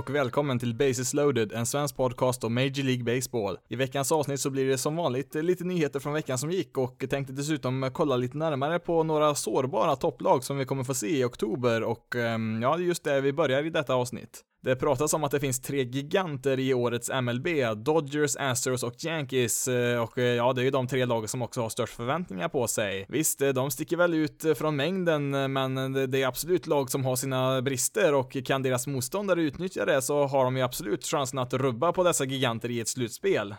Och välkommen till Bases loaded, en svensk podcast om Major League Baseball. I veckans avsnitt så blir det som vanligt lite nyheter från veckan som gick och tänkte dessutom kolla lite närmare på några sårbara topplag som vi kommer få se i oktober och ehm, ja, just det vi börjar i detta avsnitt. Det pratas om att det finns tre giganter i årets MLB, Dodgers, Astros och Yankees, eh, och eh, ja, det är ju de tre lag som också har störst förväntningar på sig. Visst, eh, de sticker väl ut från mängden, men det är absolut lag som har sina brister och kan deras motståndare utnyttja det så har de ju absolut chansen att rubba på dessa giganter i ett slutspel.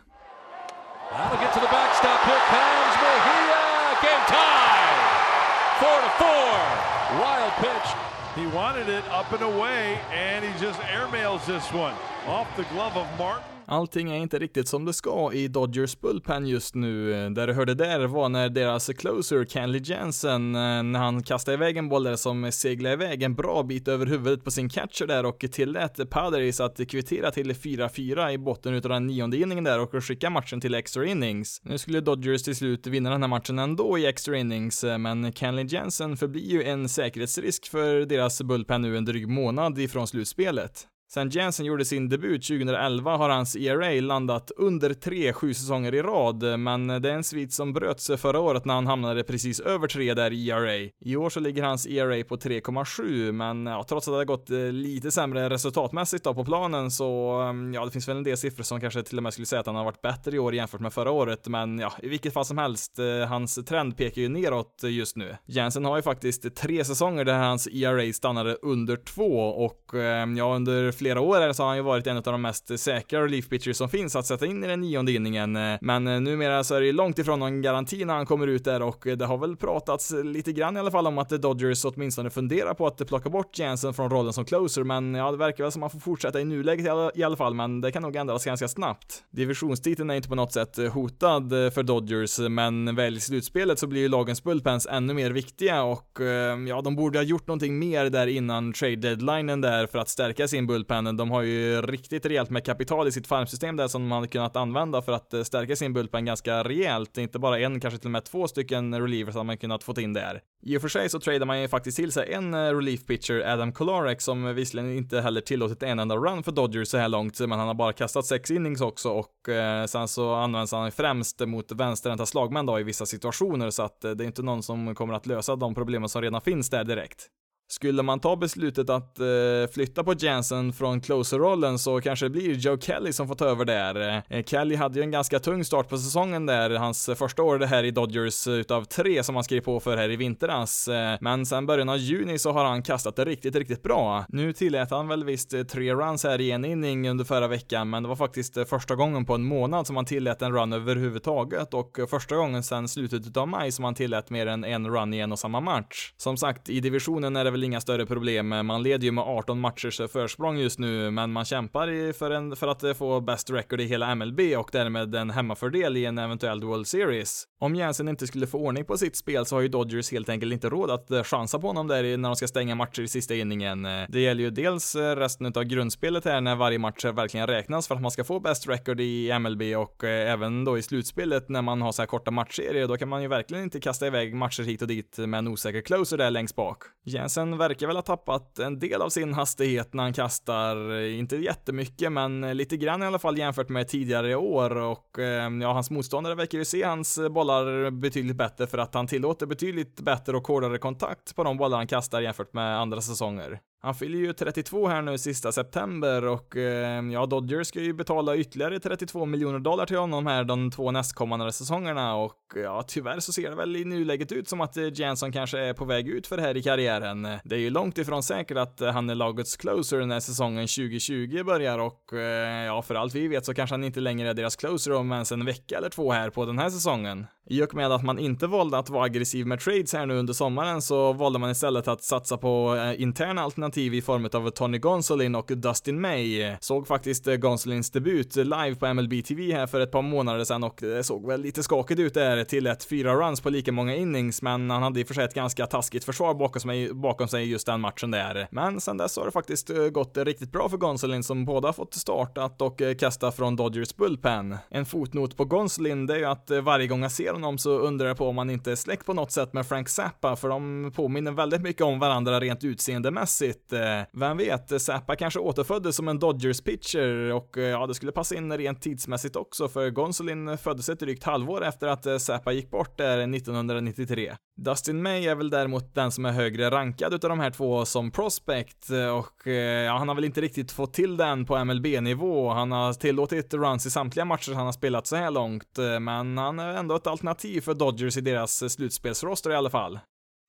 Wild pitch. He wanted it up and away, and he just airmails this one off the glove of Martin. Allting är inte riktigt som det ska i Dodgers bullpen just nu. Där du hörde där var när deras closer Kenley Jensen, eh, när han kastade iväg en boll där som seglade iväg en bra bit över huvudet på sin catcher där och tillät Padres att kvittera till 4-4 i botten utav den nionde inningen där och skicka matchen till extra innings. Nu skulle Dodgers till slut vinna den här matchen ändå i extra innings, eh, men Kenley Jensen förblir ju en säkerhetsrisk för deras bullpen nu en dryg månad ifrån slutspelet. Sen Jensen gjorde sin debut 2011 har hans ERA landat under 3 sju säsonger i rad, men det är en svit som bröt sig förra året när han hamnade precis över 3 där i ERA. I år så ligger hans ERA på 3,7, men ja, trots att det har gått eh, lite sämre resultatmässigt då på planen så, mm, ja, det finns väl en del siffror som kanske till och med skulle säga att han har varit bättre i år jämfört med förra året, men ja, i vilket fall som helst, eh, hans trend pekar ju neråt just nu. Jensen har ju faktiskt tre säsonger där hans ERA stannade under 2 och eh, ja, under flera år så har han ju varit en av de mest säkra relief pitchers som finns att sätta in i den nionde inningen. Men eh, numera så är det ju långt ifrån någon garanti när han kommer ut där och eh, det har väl pratats lite grann i alla fall om att Dodgers åtminstone funderar på att plocka bort Jansen från rollen som closer, men ja, det verkar väl som att man får fortsätta i nuläget i alla fall, men det kan nog ändras ganska snabbt. Divisionstiteln är inte på något sätt eh, hotad för Dodgers, men väl i slutspelet så blir ju lagens bullpens ännu mer viktiga och ja, de borde ha gjort någonting mer där innan trade deadlinen där för att stärka sin bullpen bullpennen. De har ju riktigt rejält med kapital i sitt farmsystem där som de hade kunnat använda för att eh, stärka sin bullpen ganska rejält. Inte bara en, kanske till och med två stycken relievers hade man kunnat fått in där. I och för sig så tradar man ju faktiskt till sig en eh, relief pitcher, Adam Kolarek, som visserligen inte heller tillåtit en enda run för Dodgers så här långt, men han har bara kastat sex innings också och eh, sen så används han främst mot vänsterhänta slagmän då i vissa situationer så att eh, det är inte någon som kommer att lösa de problemen som redan finns där direkt. Skulle man ta beslutet att eh, flytta på Jansen från closer-rollen så kanske det blir Joe Kelly som får ta över där. Eh, Kelly hade ju en ganska tung start på säsongen där, hans eh, första år det här i Dodgers eh, utav tre som han skrev på för här i vintras. Eh, men sen början av juni så har han kastat det riktigt, riktigt bra. Nu tillät han väl visst eh, tre runs här i en inning under förra veckan, men det var faktiskt första gången på en månad som han tillät en run överhuvudtaget och första gången sedan slutet av maj som han tillät mer än en run i en och samma match. Som sagt, i divisionen är det väl väl inga större problem. Man leder ju med 18 matchers försprång just nu, men man kämpar för, en, för att få bäst record i hela MLB och därmed en hemmafördel i en eventuell World Series. Om Jensen inte skulle få ordning på sitt spel så har ju Dodgers helt enkelt inte råd att eh, chansa på honom där när de ska stänga matcher i sista inningen. Eh, det gäller ju dels eh, resten av grundspelet här när varje match verkligen räknas för att man ska få bäst record i MLB och även då i slutspelet när man har så här korta matchserier, då kan man ju verkligen inte kasta iväg matcher hit och dit med en osäker closer där längst bak. Jensen verkar väl ha tappat en del av sin hastighet när han kastar, inte jättemycket, men lite grann i alla fall jämfört med tidigare år och ja, hans motståndare verkar ju se hans bollar betydligt bättre för att han tillåter betydligt bättre och hårdare kontakt på de bollar han kastar jämfört med andra säsonger. Han fyller ju 32 här nu sista september och eh, ja, Dodgers ska ju betala ytterligare 32 miljoner dollar till honom här de två nästkommande säsongerna och ja, tyvärr så ser det väl i nuläget ut som att eh, Jansson kanske är på väg ut för det här i karriären. Det är ju långt ifrån säkert att eh, han är lagets closer när säsongen 2020 börjar och eh, ja, för allt vi vet så kanske han inte längre är deras closer om ens en vecka eller två här på den här säsongen. I och med att man inte valde att vara aggressiv med trades här nu under sommaren så valde man istället att satsa på eh, interna alternativ alternativ i form av Tony Gonsolin och Dustin May. Såg faktiskt eh, Gonsolins debut live på MLB TV här för ett par månader sedan och det såg väl lite skakigt ut där till ett fyra runs på lika många innings, men han hade i och för sig ett ganska taskigt försvar bakom sig, bakom sig just den matchen där. Men sen dess har det faktiskt eh, gått riktigt bra för Gonsolin som båda har fått startat och kasta från Dodgers bullpen. En fotnot på Gonsolin, det är ju att varje gång jag ser honom så undrar jag på om han inte är släkt på något sätt med Frank Zappa, för de påminner väldigt mycket om varandra rent utseendemässigt. Eh, vem vet, Zappa kanske återföddes som en Dodgers pitcher och eh, ja, det skulle passa in rent tidsmässigt också, för Gonsolin föddes ett drygt halvår efter att eh, Zappa gick bort där 1993. Dustin May är väl däremot den som är högre rankad utav de här två som prospect och ja, han har väl inte riktigt fått till den på MLB-nivå. Han har tillåtit runs i samtliga matcher han har spelat så här långt, men han är ändå ett alternativ för Dodgers i deras slutspelsroster i alla fall.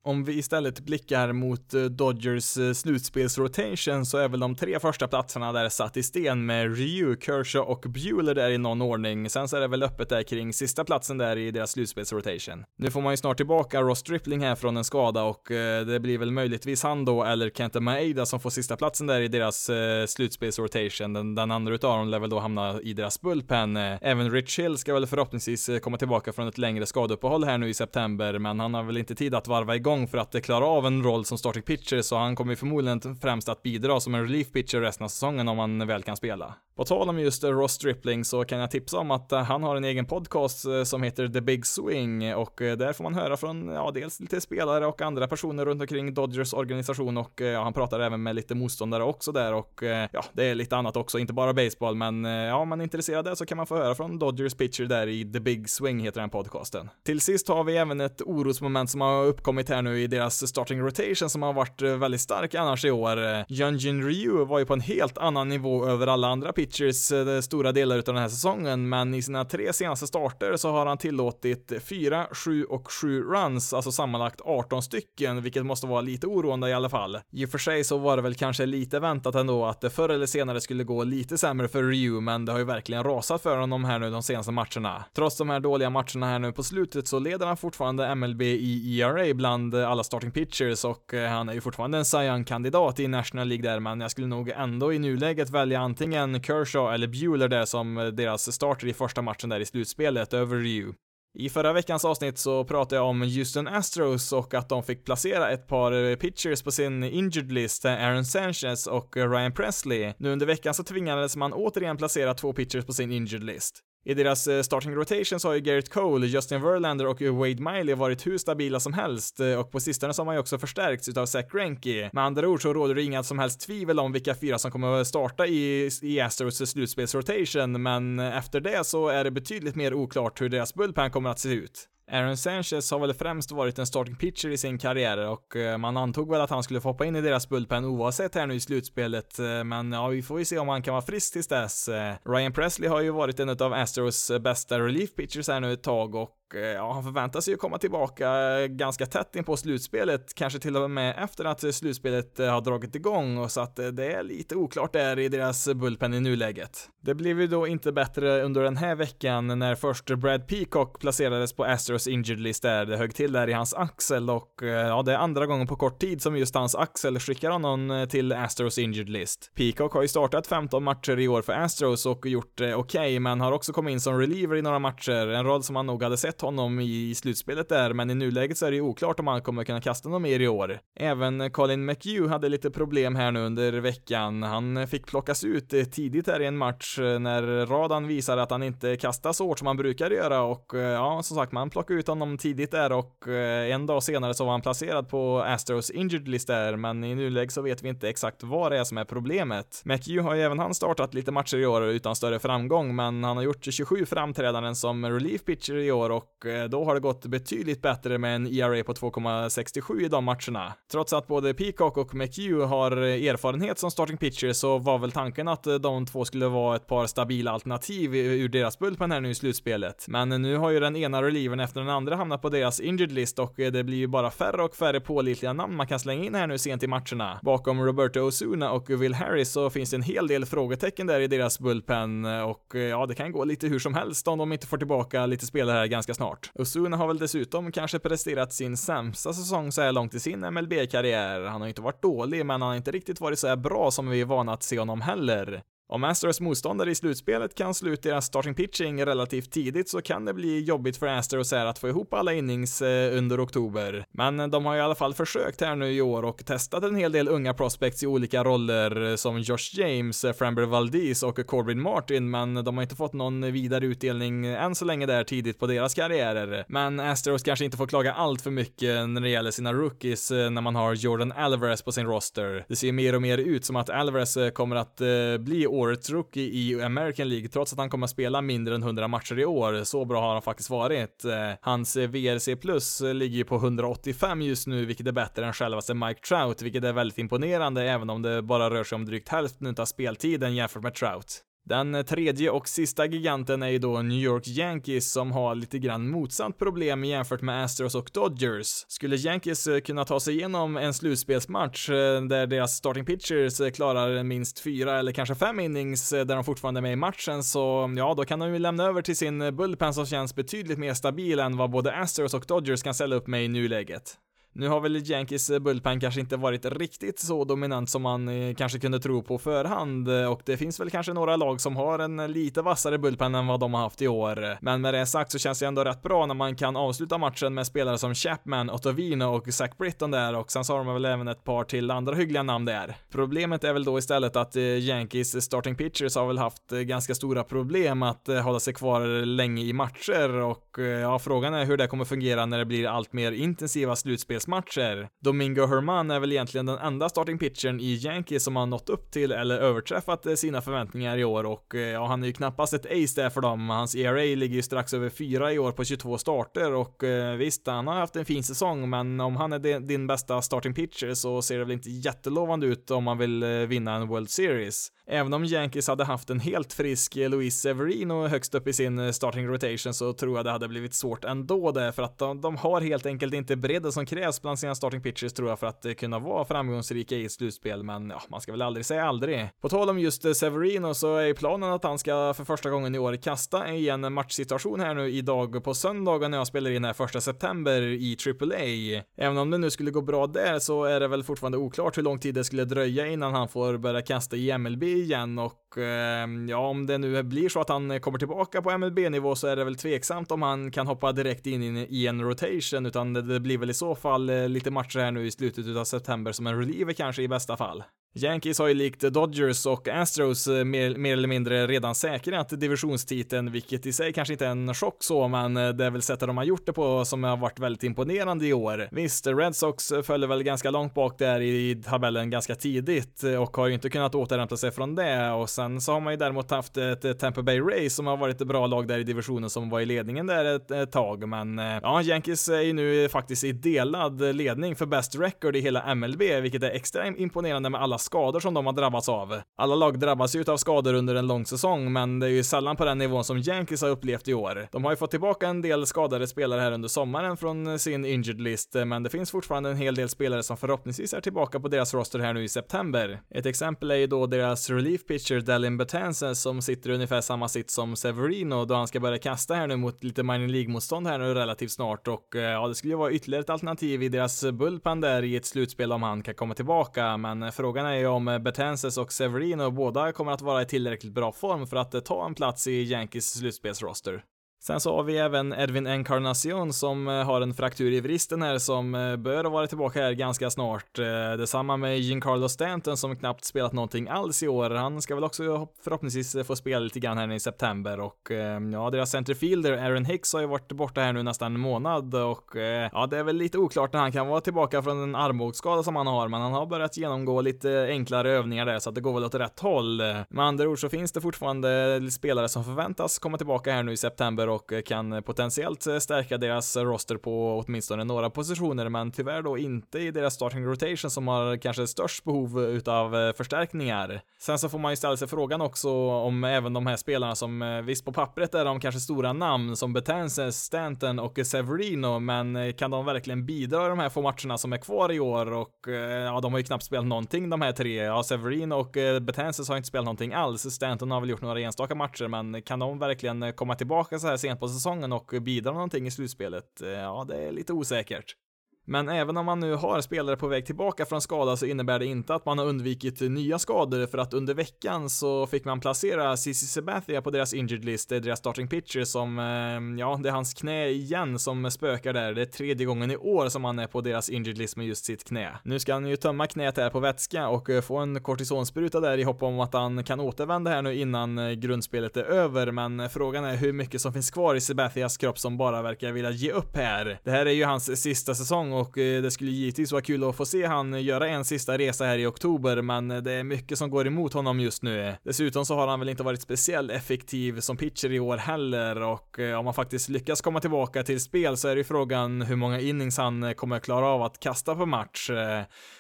Om vi istället blickar mot eh, Dodgers eh, slutspelsrotation så är väl de tre första platserna där satt i sten med Ryu, Kershaw och Bueller där i någon ordning. Sen så är det väl öppet där kring sista platsen där i deras slutspelsrotation. Nu får man ju snart tillbaka Ross Stripling här från en skada och eh, det blir väl möjligtvis han då eller Kenta Maeda som får sista platsen där i deras slutspelsrotation. Den, den andra utav dem lär väl då hamna i deras bullpen. Även Rich Hill ska väl förhoppningsvis komma tillbaka från ett längre skadeuppehåll här nu i september, men han har väl inte tid att varva igång igång för att klara av en roll som starting pitcher, så han kommer förmodligen främst att bidra som en relief pitcher resten av säsongen om han väl kan spela. På tal om just Ross Stripling så kan jag tipsa om att eh, han har en egen podcast eh, som heter The Big Swing och eh, där får man höra från, ja, dels lite spelare och andra personer runt omkring Dodgers organisation och ja, han pratar även med lite motståndare också där och ja, det är lite annat också, inte bara baseball, men ja, om man är intresserad där så kan man få höra från Dodgers pitcher där i The Big Swing heter den podcasten. Till sist har vi även ett orosmoment som har uppkommit här nu i deras starting rotation som har varit väldigt stark annars i år. Junjin Ryu var ju på en helt annan nivå över alla andra pitchers eh, stora delar av den här säsongen, men i sina tre senaste starter så har han tillåtit 4, 7 och 7 runs, alltså sammanlagt 18 stycken, vilket måste vara lite oroande i alla fall. I och för sig så var det väl kanske lite väntat ändå att det förr eller senare skulle gå lite sämre för Ryu, men det har ju verkligen rasat för honom här nu de senaste matcherna. Trots de här dåliga matcherna här nu på slutet så leder han fortfarande MLB i ERA bland alla starting pitchers och eh, han är ju fortfarande en Cy Young-kandidat i National League där, men jag skulle nog ändå i nuläget välja antingen Kershaw eller Bueller där som eh, deras starter i första matchen där i slutspelet över Ryu. I förra veckans avsnitt så pratade jag om Houston Astros och att de fick placera ett par eh, pitchers på sin injured list, eh, Aaron Sanchez och Ryan Presley. Nu under veckan så tvingades man återigen placera två pitchers på sin injured list. I deras eh, starting rotation så har ju Garrett Cole, Justin Verlander och Wade Miley varit hur stabila som helst eh, och på sistone så har man ju också förstärkts utav Zach Greinke. Med andra ord så råder det inga som helst tvivel om vilka fyra som kommer att starta i, i Astros slutspelsrotation, men eh, efter det så är det betydligt mer oklart hur deras bullpen kommer att se ut. Aaron Sanchez har väl främst varit en starting pitcher i sin karriär och eh, man antog väl att han skulle få hoppa in i deras bullpen oavsett här nu i slutspelet, eh, men ja, vi får ju se om han kan vara frisk tills dess. Eh, Ryan Presley har ju varit en av Astros bästa relief pitchers här nu ett tag och Eh, ja, han förväntar sig att komma tillbaka eh, ganska tätt in på slutspelet, kanske till och med efter att slutspelet eh, har dragit igång och så att det är lite oklart där i deras bullpen i nuläget. Det blev ju då inte bättre under den här veckan när först Brad Peacock placerades på Astros injured list där, det högg till där i hans axel och ja, det är andra gången på kort tid som just hans axel skickar honom till Astros injured list. Peacock har ju startat 15 matcher i år för Astros och gjort det okej, okay, men har också kommit in som reliever i några matcher, en roll som man nog hade sett honom i slutspelet där, men i nuläget så är det ju oklart om han kommer kunna kasta något mer i år. Även Colin McHugh hade lite problem här nu under veckan. Han fick plockas ut eh, tidigt här i en match eh, när radan visade att han inte kastar så hårt som han brukar göra och eh, ja, som sagt, man plockade ut honom tidigt där och en dag senare så var han placerad på Astros injured list där, men i nuläget så vet vi inte exakt vad det är som är problemet. McHugh har ju även han startat lite matcher i år utan större framgång, men han har gjort 27 framträdanden som relief pitcher i år och och eh, då har det gått betydligt bättre med en ERA på 2,67 i de matcherna. Trots att både Peacock och McHugh har eh, erfarenhet som starting pitcher så var väl tanken att eh, de två skulle vara ett par stabila alternativ ur deras bullpen här nu i slutspelet. Men nu har ju den ena relievern efter den andra hamnat på deras injured list och det blir ju bara färre och färre pålitliga namn man kan slänga in här nu sent i matcherna. Bakom Roberto Osuna och Will Harris så finns det en hel del frågetecken där i deras bullpen och ja, det kan gå lite hur som helst om de inte får tillbaka lite spelare här ganska ganska snart. Osuna har väl dessutom kanske presterat sin sämsta säsong så här långt i sin MLB-karriär. Han har inte varit dålig, men han har inte riktigt varit så här bra som vi är vana att se honom heller. Om Astros motståndare i slutspelet kan slå ut deras starting pitching relativt tidigt så kan det bli jobbigt för Astros här att få ihop alla innings eh, under oktober. Men eh, de har i alla fall försökt här nu i år och testat en hel del unga prospects i olika roller eh, som Josh James, Framber Valdez och Corbin Martin, men de har inte fått någon vidare utdelning än så länge där tidigt på deras karriärer. Men Astros kanske inte får klaga allt för mycket när det gäller sina rookies när man har Jordan Alvarez på sin roster. Det ser mer och mer ut som att Alvarez kommer att bli årets rookie i American League trots att han kommer att spela mindre än 100 matcher i år. Så bra har han faktiskt varit. Eh, hans VRC plus ligger ju på 185 just nu, vilket är bättre än självaste Mike Trout, vilket är väldigt imponerande även om det bara rör sig om drygt hälften av speltiden jämfört med Trout. Den tredje och sista giganten är ju då New York Yankees som har lite grann motsatt problem jämfört med Astros och Dodgers. Skulle Yankees eh, kunna ta sig igenom en slutspelsmatch eh, där deras starting pitchers eh, klarar minst fyra eller kanske fem innings där de fortfarande är med i matchen så ja, då kan de ju lämna över till sin bullpen som känns betydligt mer stabil än vad både Astros och Dodgers kan ställa upp med i nuläget. Nu har väl Yankees eh, bullpen kanske inte varit riktigt så dominant som man eh, kanske kunde tro på förhand eh, och det finns väl kanske några lag som har en lite vassare bullpen än vad de har haft i år. Men med det sagt så känns det ändå rätt bra när man kan avsluta matchen med spelare som Chapman, Ottovino och Zach Britton där och sen så har de väl även ett par till andra hyggliga namn där. Problemet är väl då istället att Yankees starting pitchers har väl haft ganska stora problem att hålla sig kvar länge i matcher och ja, frågan är hur det kommer fungera när det blir allt mer intensiva slutspel slutspelsmatcher. Domingo Herman är väl egentligen den enda starting pitchern i Yankees som har nått upp till eller överträffat eh, sina förväntningar i år och eh, ja, han är ju knappast ett ace där för dem. Hans ERA ligger ju strax över 4 i år på 22 starter och eh, visst, han har haft en fin säsong, men om han är din bästa starting pitcher så ser det väl inte jättelovande ut om man vill vinna en World Series. Även om Yankees hade haft en helt frisk Luis Severino högst upp i sin eh, starting rotation så tror jag det hade blivit svårt ändå därför att de, de har helt enkelt inte bredden som krävs bland sina starting pitchers tror jag för att eh, kunna vara framgångsrika i ett slutspel men ja, man ska väl aldrig säga aldrig. På tal om just eh, Severino så är planen att han ska för första gången i år kasta i en matchsituation här nu idag på söndagen när jag spelar in här första september i AAA. Även om det nu skulle gå bra där så är det väl fortfarande oklart hur lång tid det skulle dröja innan han får börja kasta i MLB igen och ehm, ja, om det nu blir så att han kommer tillbaka på MLB-nivå så är det väl tveksamt om han kan hoppa direkt in i en rotation, utan det, blir väl i så fall eh, lite matcher här nu i slutet av september som en reliever kanske i bästa fall. Yankees har ju likt Dodgers och Astros eh, mer, mer, eller mindre redan säkrat divisionstiteln, vilket i sig kanske inte är en chock så, men eh, det är väl sättet de har gjort det på som har varit väldigt imponerande i år. Visst, Red Sox följde väl ganska långt bak där i tabellen ganska tidigt eh, och har ju inte kunnat återhämta sig från det och sen så har man ju däremot haft ett Tampa Bay Rays som har varit ett bra lag där i divisionen som var i ledningen där ett, ett tag, men ja, Yankees är ju nu faktiskt i delad ledning för best record i hela MLB, vilket är extra imponerande med alla skador som de har drabbats av. Alla lag drabbas ju av skador under en lång säsong, men det är ju sällan på den nivån som Yankees har upplevt i år. De har ju fått tillbaka en del skadade spelare här under sommaren från sin injured list, men det finns fortfarande en hel del spelare som förhoppningsvis är tillbaka på deras roster här nu i september. Ett exempel är ju då deras relief pitcher Dalin Betances som sitter i ungefär samma sitt som Severino då han ska börja kasta här nu mot lite minor League-motstånd här nu relativt snart och eh, ja, det skulle ju vara ytterligare ett alternativ i deras bullpen där i ett slutspel om han kan komma tillbaka, men eh, frågan är ju om eh, Betances och Severino båda kommer att vara i tillräckligt bra form för att eh, ta en plats i Yankees slutspelsroster. Sen så har vi även Edwin Encarnacion som eh, har en fraktur i vristen här som eh, bör vara tillbaka här ganska snart. Eh, detsamma med Giancarlo Stanton som knappt spelat någonting alls i år. Han ska väl också förhoppningsvis få spela lite grann här i september och ja, deras centerfielder Aaron Hicks har ju varit borta här nu nästan en månad och ja, det är väl lite oklart när han kan vara tillbaka från en armbågsskada som han har, men han har börjat genomgå lite enklare övningar där så att det går väl åt rätt håll. Med andra ord så finns det fortfarande spelare som förväntas komma tillbaka här nu i september och kan potentiellt stärka deras roster på åtminstone några positioner, men tyvärr då inte i deras starting rotation som har kanske störst behov utav eh, förstärkningar. Sen så får man ju ställa sig frågan också om även de här spelarna som eh, visst på pappret är de kanske stora namn som Betances, eh, Stanton och Severino, men kan de verkligen bidra i de här få matcherna som är kvar i år och ja, de har ju knappt spelat någonting de här tre. Ja, Severino och Betances har inte spelat någonting alls. Stanton har väl gjort några enstaka matcher, men kan de verkligen komma tillbaka så här sent på säsongen och bidra någonting i slutspelet, eh, ja, det är lite osäkert. Men även om man nu har spelare på väg tillbaka från skada så innebär det inte att man har undvikit nya skador för att under veckan så fick man placera Cici Sabathia på deras injured list, det är deras starting pitcher som, eh, ja, det är hans knä igen som spökar där. Det är tredje gången i år som han är på deras injured list med just sitt knä. Nu ska han ju tömma knät här på vätska och eh, få en kortisonspruta där i hopp om att han kan återvända här nu innan eh, grundspelet är över, men frågan är hur mycket som finns kvar i Sabathias kropp som bara verkar vilja ge upp här. Det här är ju hans sista säsong och eh, det skulle givetvis vara kul att få se han göra en sista resa här i oktober, men eh, det är mycket som går emot honom just nu. Dessutom så har han väl inte varit speciellt effektiv som pitcher i år heller och eh, om han faktiskt lyckas komma tillbaka till spel så är det ju frågan hur många innings han kommer klara av att kasta på match.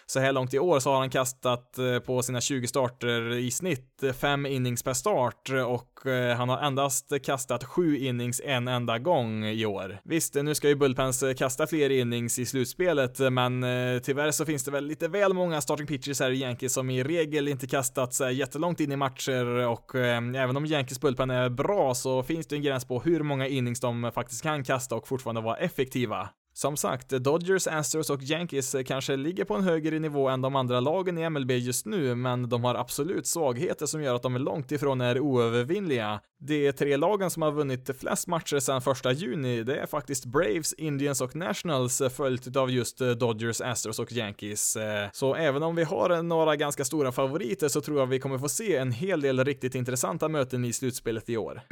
Så här långt i år så har han kastat på sina 20 starter i snitt fem innings per start och han har endast kastat sju innings en enda gång i år. Visst, nu ska ju Bullpens kasta fler innings i slutet slutspelet men eh, tyvärr så finns det väl lite väl många starting pitchers här i Yankees som i regel inte kastat eh, jättelångt in i matcher och eh, även om Yankees bullpen är bra så finns det en gräns på hur många innings de faktiskt kan kasta och fortfarande vara effektiva. Som sagt, Dodgers, Astros och Yankees kanske ligger på en högre nivå än de andra lagen i MLB just nu, men de har absolut svagheter som gör att de är långt ifrån är oövervinnliga. De tre lagen som har vunnit flest matcher sedan första juni, det är faktiskt Braves, Indians och Nationals följt av just Dodgers, Astros och Yankees. Så även om vi har några ganska stora favoriter så tror jag vi kommer få se en hel del riktigt intressanta möten i slutspelet i år.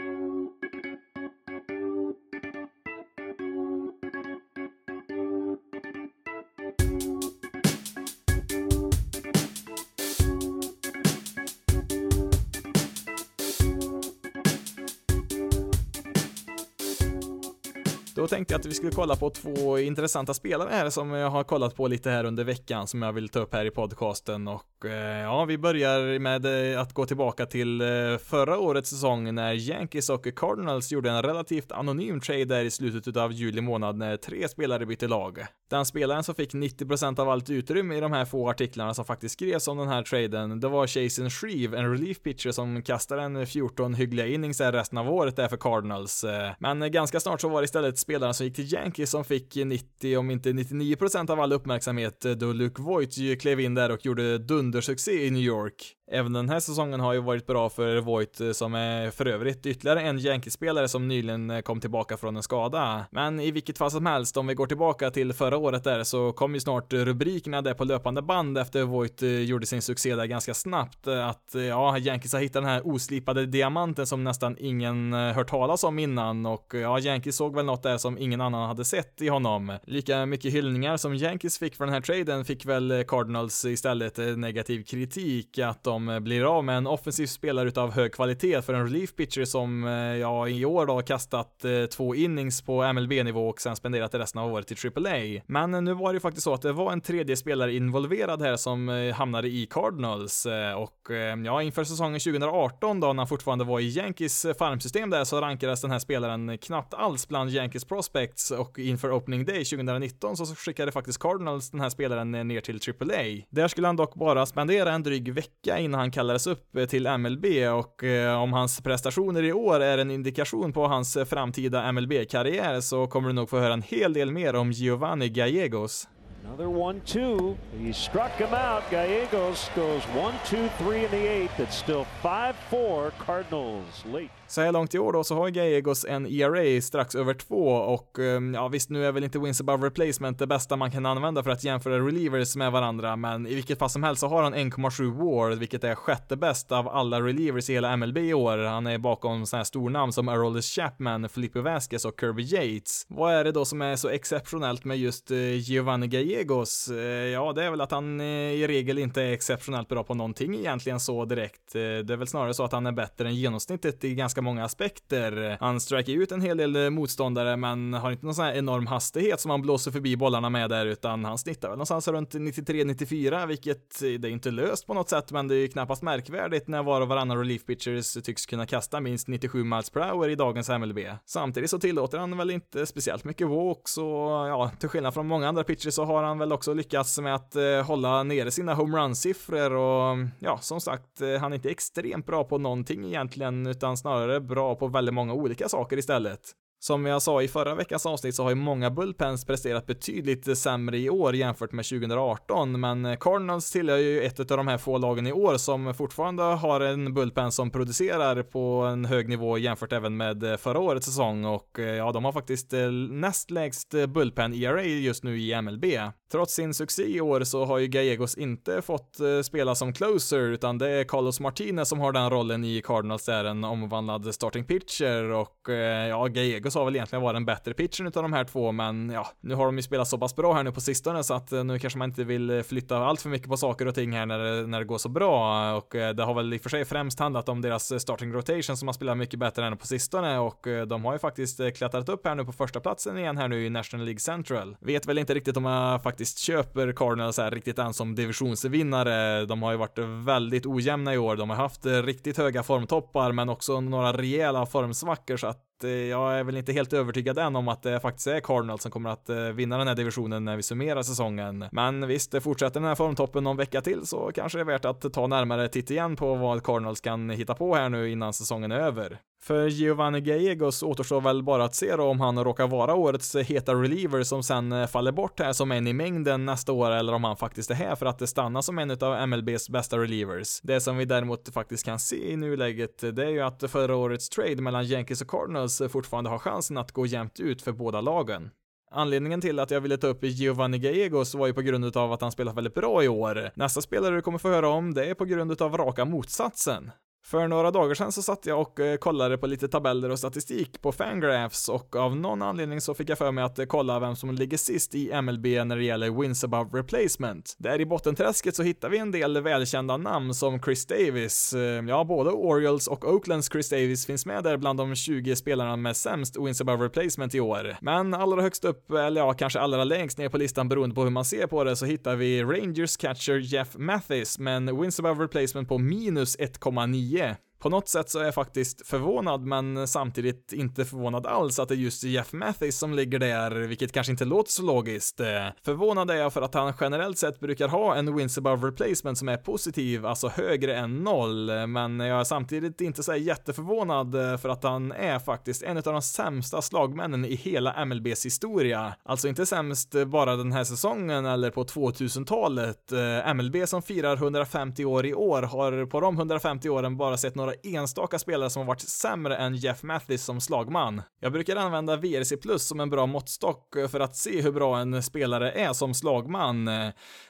Tänkte jag att vi skulle kolla på två intressanta spelare här som jag har kollat på lite här under veckan som jag vill ta upp här i podcasten och eh, ja, vi börjar med eh, att gå tillbaka till eh, förra årets säsong när Yankees och Cardinals gjorde en relativt anonym trade där i slutet av juli månad när tre spelare bytte lag. Den spelaren som fick 90% av allt utrymme i de här få artiklarna som faktiskt skrevs om den här traden, det var Jason Shreve, en relief pitcher som kastade en 14 hyggliga innings resten av året där för Cardinals. Men ganska snart så var det istället spel spelarna som gick till Yankees som fick 90, om inte 99% av all uppmärksamhet eh, då Luke Voigt klev in där och gjorde dundersuccé i New York. Även den här säsongen har ju varit bra för Voigt eh, som är för övrigt ytterligare en Yankees-spelare som nyligen eh, kom tillbaka från en skada. Men i vilket fall som helst, om vi går tillbaka till förra året där så kom ju snart rubrikerna där på löpande band efter Voigt gjorde sin succé där ganska snabbt att ja, Yankees har hittat den här oslipade diamanten som nästan ingen hört talas om innan och ja, Yankees såg väl något där som ingen annan hade sett i honom. Lika mycket hyllningar som Yankees fick för den här traden fick väl Cardinals istället negativ kritik att de blir av med en offensiv spelare utav hög kvalitet för en relief pitcher som, eh, ja, i år då kastat eh, två innings på MLB-nivå och sen spenderat resten av året i AAA. Men nu var det ju faktiskt så att det var en tredje spelare involverad här som eh, hamnade i Cardinals och ja, inför säsongen 2018 då när han fortfarande var i Yankees farmsystem där så rankades den här spelaren knappt alls bland Yankees prospects och inför opening day 2019 så skickade faktiskt Cardinals den här spelaren ner till AAA. Där skulle han dock bara spendera en dryg vecka innan han kallades upp eh, till MLB och eh, om hans prestationer i år är en indikation på hans eh, framtida MLB-karriär så kommer du nog få höra en hel del mer om Giovanni Gallegos. Another one two. He struck him out. Gallegos goes one two three in the eighth. It's still five four Cardinals late. Så här långt i år då så har Gallegos en ERA strax över två och ehm, ja visst nu är väl inte wins above replacement det bästa man kan använda för att jämföra relievers med varandra men i vilket fall som helst så har han 1,7 WAR vilket är sjätte bäst av alla relievers i hela MLB i år. Han är bakom sådana här stornamn som Aroldis Chapman, Felipe Vasquez och Kirby Yates. Vad är det då som är så exceptionellt med just eh, Giovanni Gallegos? Eh, ja, det är väl att han eh, i regel inte är exceptionellt bra på någonting egentligen så direkt. Det är väl snarare så att han är bättre än genomsnittet i ganska ganska många aspekter. Han strikar ut en hel del eh, motståndare men har inte någon sån här enorm hastighet som han blåser förbi bollarna med där utan han snittar väl någonstans runt 93-94 vilket eh, det är inte löst på något sätt men det är ju knappast märkvärdigt när var och varannan relief pitchers tycks kunna kasta minst 97 miles per hour i dagens MLB. Samtidigt så tillåter han väl inte speciellt mycket walks och ja, till skillnad från många andra pitchers så har han väl också lyckats med att eh, hålla nere sina homerun-siffror och ja, som sagt, eh, han är inte extremt bra på någonting egentligen, utan snarare bra på väldigt många olika saker istället. Som jag sa i förra veckans avsnitt så har ju många bullpens presterat betydligt sämre i år jämfört med 2018, men Cardinals tillhör ju ett av de här få lagen i år som fortfarande har en bullpen som producerar på en hög nivå jämfört även med förra årets säsong och eh, ja, de har faktiskt eh, näst lägst bullpen ERA just nu i MLB. Trots sin succé i år så har ju Gallegos inte fått eh, spela som closer, utan det är Carlos Martinez som har den rollen i Cardinals, är en omvandlad starting pitcher och ja, Gallegos Marcus har väl egentligen varit en bättre pitchen utav de här två, men ja, nu har de ju spelat så pass bra här nu på sistone så att eh, nu kanske man inte vill eh, flytta allt för mycket på saker och ting här när det, när det går så bra och eh, det har väl i och för sig främst handlat om deras starting rotation som har spelat mycket bättre än på sistone och de har ju faktiskt klättrat upp här nu på första platsen igen här nu i National League Central. Vet väl inte riktigt om jag faktiskt köper Cardinals här riktigt än som divisionsvinnare. De har ju varit väldigt ojämna i år. De har haft riktigt höga formtoppar men också några rejäla formsvackor så att Eh, jag är väl inte helt övertygad än om att det faktiskt är Cardinals som kommer att eh, vinna den här divisionen när vi summerar säsongen. Men visst, fortsätter den här formtoppen någon vecka till så kanske det är värt att ta närmare titt igen på vad Cardinals kan hitta på här nu innan säsongen är över. För Giovanni Gallegos återstår väl bara att se då om han råkar vara årets heta reliever som sen eh, faller bort här som en i mängden nästa år eller om han faktiskt är här för att stanna som en av MLBs bästa relievers. Det som vi däremot faktiskt kan se i nuläget eh, det är ju att förra årets trade mellan Yankees och Cardinals eh, fortfarande har chansen att gå jämnt ut för båda lagen. Anledningen till att jag ville ta upp Giovanni Gallegos var ju på grund av att han spelat väldigt bra i år. Nästa spelare du kommer få höra om, det är på grund av raka motsatsen. För några dagar sedan så satt jag och eh, kollade på lite tabeller och statistik på Fangraphs och av någon anledning så fick jag för mig att eh, kolla vem som ligger sist i MLB när det gäller wins above replacement. Där i bottenträsket så hittar vi en del välkända namn som Chris Davis. Eh, ja, både Orioles och Oaklands Chris Davis finns med där bland de 20 spelarna med sämst wins above replacement i år. Men allra högst upp, eller ja, kanske allra längst ner på listan beroende på hur man ser på det, så hittar vi Rangers catcher Jeff Mathis med en wins above replacement på minus 1,9 10 på något sätt så är jag faktiskt förvånad, men samtidigt inte förvånad alls att det är just Jeff Mathis som ligger där, vilket kanske inte låter så logiskt. Eh, förvånad är jag för att han generellt sett brukar ha en wins above replacement som är positiv, alltså högre än noll, men jag är samtidigt inte så jätteförvånad eh, för att han är faktiskt en av de sämsta slagmännen i hela MLBs historia. Alltså inte sämst bara den här säsongen eller på 2000-talet. Eh, MLB som firar 150 år i år har på de 150 åren bara sett några några enstaka spelare som har varit sämre än Jeff Mathis som slagman. Jag brukar använda VRC Plus som en bra måttstock för att se hur bra en spelare är som slagman.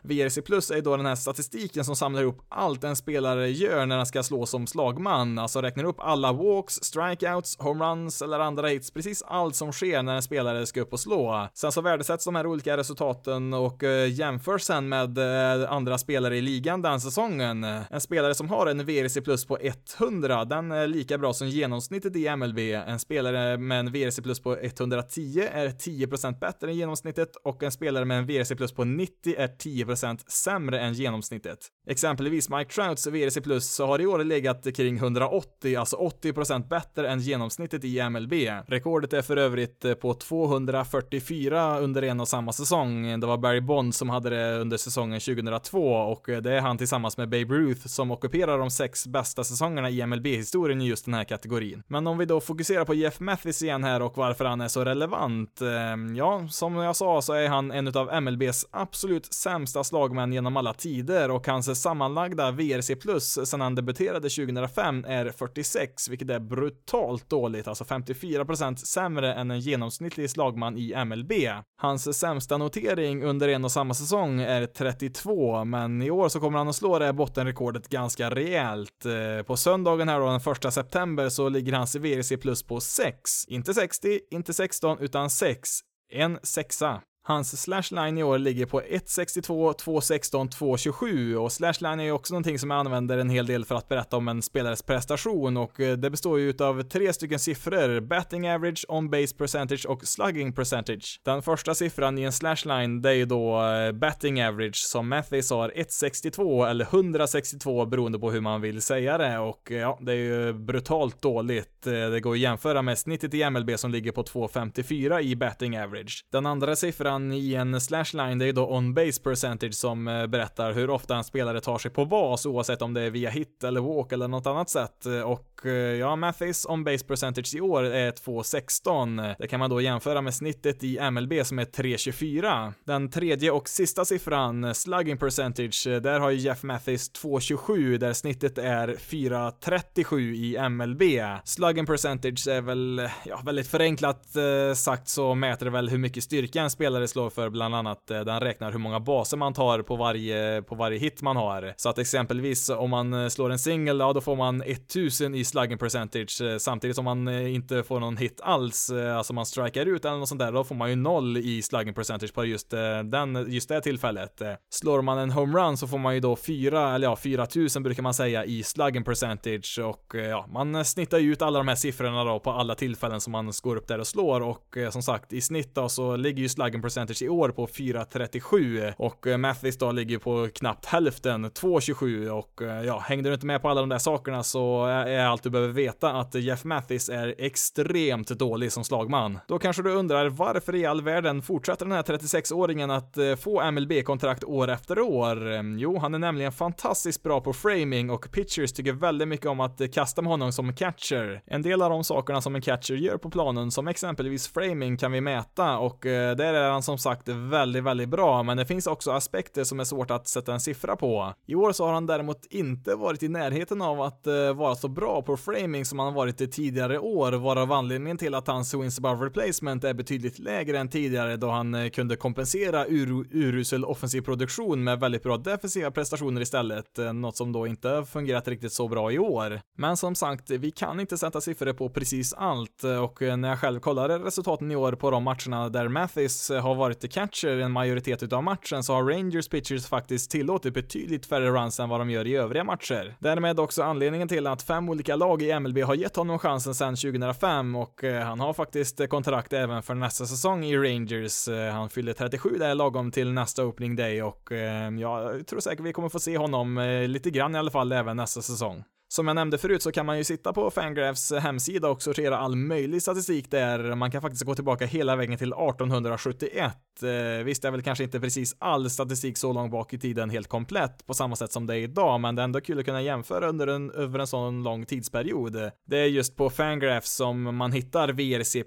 VRC Plus är då den här statistiken som samlar ihop allt en spelare gör när han ska slå som slagman, alltså räknar upp alla walks, strikeouts, homeruns eller andra hits, precis allt som sker när en spelare ska upp och slå. Sen så värdesätts de här olika resultaten och eh, jämförs sen med eh, andra spelare i ligan den säsongen. En spelare som har en VRC Plus på 100 100, den är lika bra som genomsnittet i MLB. En spelare med en VRC plus på 110 är 10% bättre än genomsnittet och en spelare med en VRC plus på 90 är 10% sämre än genomsnittet. Exempelvis Mike Trouts VRC plus så har i år legat kring 180, alltså 80% bättre än genomsnittet i MLB. Rekordet är för övrigt på 244 under en och samma säsong. Det var Barry Bond som hade det under säsongen 2002 och det är han tillsammans med Babe Ruth som ockuperar de sex bästa säsongerna i MLB-historien i just den här kategorin. Men om vi då fokuserar på Jeff Mathis igen här och varför han är så relevant. Eh, ja, som jag sa så är han en av MLBs absolut sämsta slagmän genom alla tider och hans sammanlagda VRC plus sedan han debuterade 2005 är 46, vilket är brutalt dåligt, alltså 54% sämre än en genomsnittlig slagman i MLB. Hans sämsta notering under en och samma säsong är 32, men i år så kommer han att slå det bottenrekordet ganska rejält. Eh, på söndag söndagen här då, den första september, så ligger hans VRC plus på 6. Inte 60, inte 16, utan 6. En sexa. Hans slashline i år ligger på 1.62, 2.16, 2.27 och slashline är ju också någonting som jag använder en hel del för att berätta om en spelares prestation och eh, det består ju utav tre stycken siffror, batting average, on base percentage och slugging percentage. Den första siffran i en slashline, det är ju då eh, batting average som Mathis har 1.62 eller 162 beroende på hur man vill säga det och eh, ja, det är ju brutalt dåligt. Det går att jämföra med snittet i MLB som ligger på 2.54 i batting average. Den andra siffran han i en slashline, det är då on base percentage som eh, berättar hur ofta en spelare tar sig på bas, oavsett om det är via hit eller walk eller något annat sätt. Eh, och eh, ja, Mathis on base percentage i år är 2.16. Det kan man då jämföra med snittet i MLB som är 3.24. Den tredje och sista siffran, slugging percentage, där har ju Jeff Mathis 2.27 där snittet är 4.37 i MLB. Slugging percentage är väl, ja, väldigt förenklat sagt så mäter det väl hur mycket styrka en spelare slår för bland annat. Eh, den räknar hur många baser man tar på varje, på varje hit man har. Så att exempelvis om man eh, slår en singel, ja då får man 1000 i slugging percentage eh, samtidigt som man inte får någon hit alls, alltså man strikar ut eller något sånt där, då får man ju noll i slugging percentage på just den, just det tillfället. Slår man en homerun så får man ju då 4, eller ja, 4000 brukar man säga i slugging percentage och ja, man snittar ju ut alla de här siffrorna då på alla tillfällen som man går upp där och slår och som sagt i snitt då så ligger ju slugging percentage i år på 4.37 och eh, Mathis då ligger på knappt hälften, 2.27 och eh, ja, hängde du inte med på alla de där sakerna så är allt du behöver veta att Jeff Mathis är extremt dålig som slagman. Då kanske du undrar varför i all världen fortsätter den här 36-åringen att eh, få MLB-kontrakt år efter år? Mm, jo, han är nämligen fantastiskt bra på framing och pitchers tycker väldigt mycket om att kasta med honom som catcher. En del av de sakerna som en catcher gör på planen, som exempelvis framing, kan vi mäta och där är han som sagt väldigt, väldigt bra, men det finns också aspekter som är svårt att sätta en siffra på. I år så har han däremot inte varit i närheten av att eh, vara så bra på framing som han varit i tidigare år, varav anledningen till att hans wins above replacement är betydligt lägre än tidigare då han eh, kunde kompensera ur urusel offensiv produktion med väldigt bra defensiva prestationer istället, eh, något som då inte fungerat riktigt så bra i år. Men som sagt, vi kan inte sätta siffror på precis allt eh, och eh, när jag själv kollade resultaten i år på de matcherna där Mathis eh, har har varit the catcher en majoritet utav matchen så har Rangers pitchers faktiskt tillåtit betydligt färre runs än vad de gör i övriga matcher. Därmed också anledningen till att fem olika lag i MLB har gett honom chansen sedan 2005 och eh, han har faktiskt kontrakt även för nästa säsong i Rangers. Eh, han fyller 37 där lagom till nästa opening day och eh, jag tror säkert vi kommer få se honom eh, lite grann i alla fall även nästa säsong. Som jag nämnde förut så kan man ju sitta på Fangraphs hemsida och sortera all möjlig statistik där. Man kan faktiskt gå tillbaka hela vägen till 1871. Eh, visst är väl kanske inte precis all statistik så långt bak i tiden helt komplett på samma sätt som det är idag, men det är ändå kul att kunna jämföra under en, över en sån lång tidsperiod. Det är just på Fangraphs som man hittar VRC+,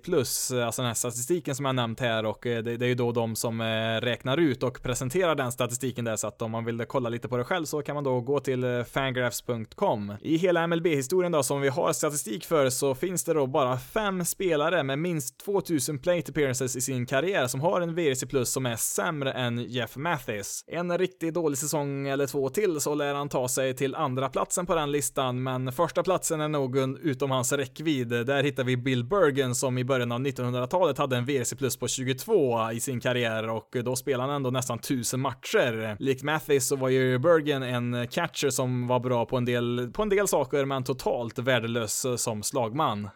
alltså den här statistiken som jag nämnt här och eh, det, det är ju då de som eh, räknar ut och presenterar den statistiken där så att om man vill kolla lite på det själv så kan man då gå till eh, fangraphs.com. I hela MLB-historien då som vi har statistik för så finns det då bara fem spelare med minst 2000 plate appearances i sin karriär som har en VRC plus som är sämre än Jeff Mathis. En riktigt dålig säsong eller två till så lär han ta sig till andra platsen på den listan, men första platsen är nog utom hans räckvidd. Där hittar vi Bill Bergen som i början av 1900-talet hade en VRC plus på 22 i sin karriär och då spelade han ändå nästan 1000 matcher. Likt Mathis så var ju Bergen en catcher som var bra på en del, på en del saker, men totalt värdelös som slagman.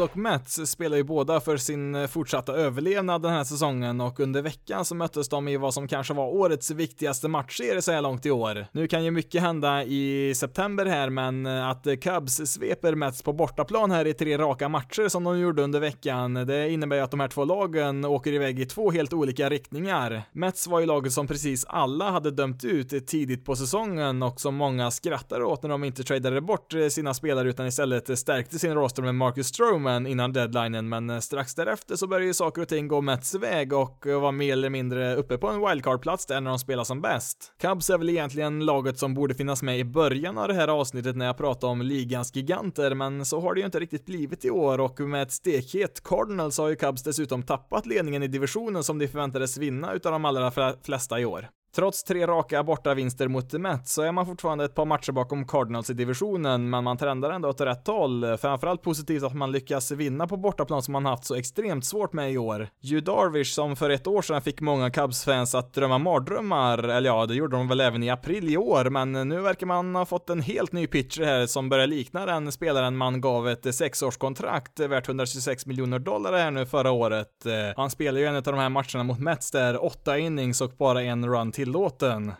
Och Mets spelar ju båda för sin eh, fortsatta överlevnad den här säsongen och under veckan så möttes de i vad som kanske var årets viktigaste matchserie så här långt i år. Nu kan ju mycket hända i september här, men eh, att Cubs sveper Mets på bortaplan här i tre raka matcher som de gjorde under veckan, det innebär ju att de här två lagen åker iväg i två helt olika riktningar. Mets var ju laget som precis alla hade dömt ut tidigt på säsongen och som många skrattade åt när de inte tradade bort eh, sina spelare utan istället stärkte sin roster med Marcus Stroman Bowman innan deadlinen, men eh, strax därefter så började ju saker och ting gå Mets väg och eh, var mer eller mindre uppe på en wildcard-plats där när de spelar som bäst. Cubs är väl egentligen laget som borde finnas med i början av det här avsnittet när jag pratar om ligans giganter, men så har det ju inte riktigt blivit i år och med ett stekhet Cardinals har ju Cubs dessutom tappat ledningen i divisionen som de förväntades vinna utav de allra flesta i år. Trots tre raka bortavinster mot Mets så är man fortfarande ett par matcher bakom Cardinals i divisionen, men man trendar ändå åt rätt håll. Framförallt positivt att man lyckas vinna på bortaplan som man haft så extremt svårt med i år. Hugh Darvish, som för ett år sedan fick många Cubs-fans att drömma mardrömmar, eller ja, det gjorde de väl även i april i år, men nu verkar man ha fått en helt ny pitcher här som börjar likna den spelaren man gav ett sexårskontrakt värt 126 miljoner dollar här nu förra året. Han spelar ju en av de här matcherna mot Mets där åtta innings och bara en run tillåten.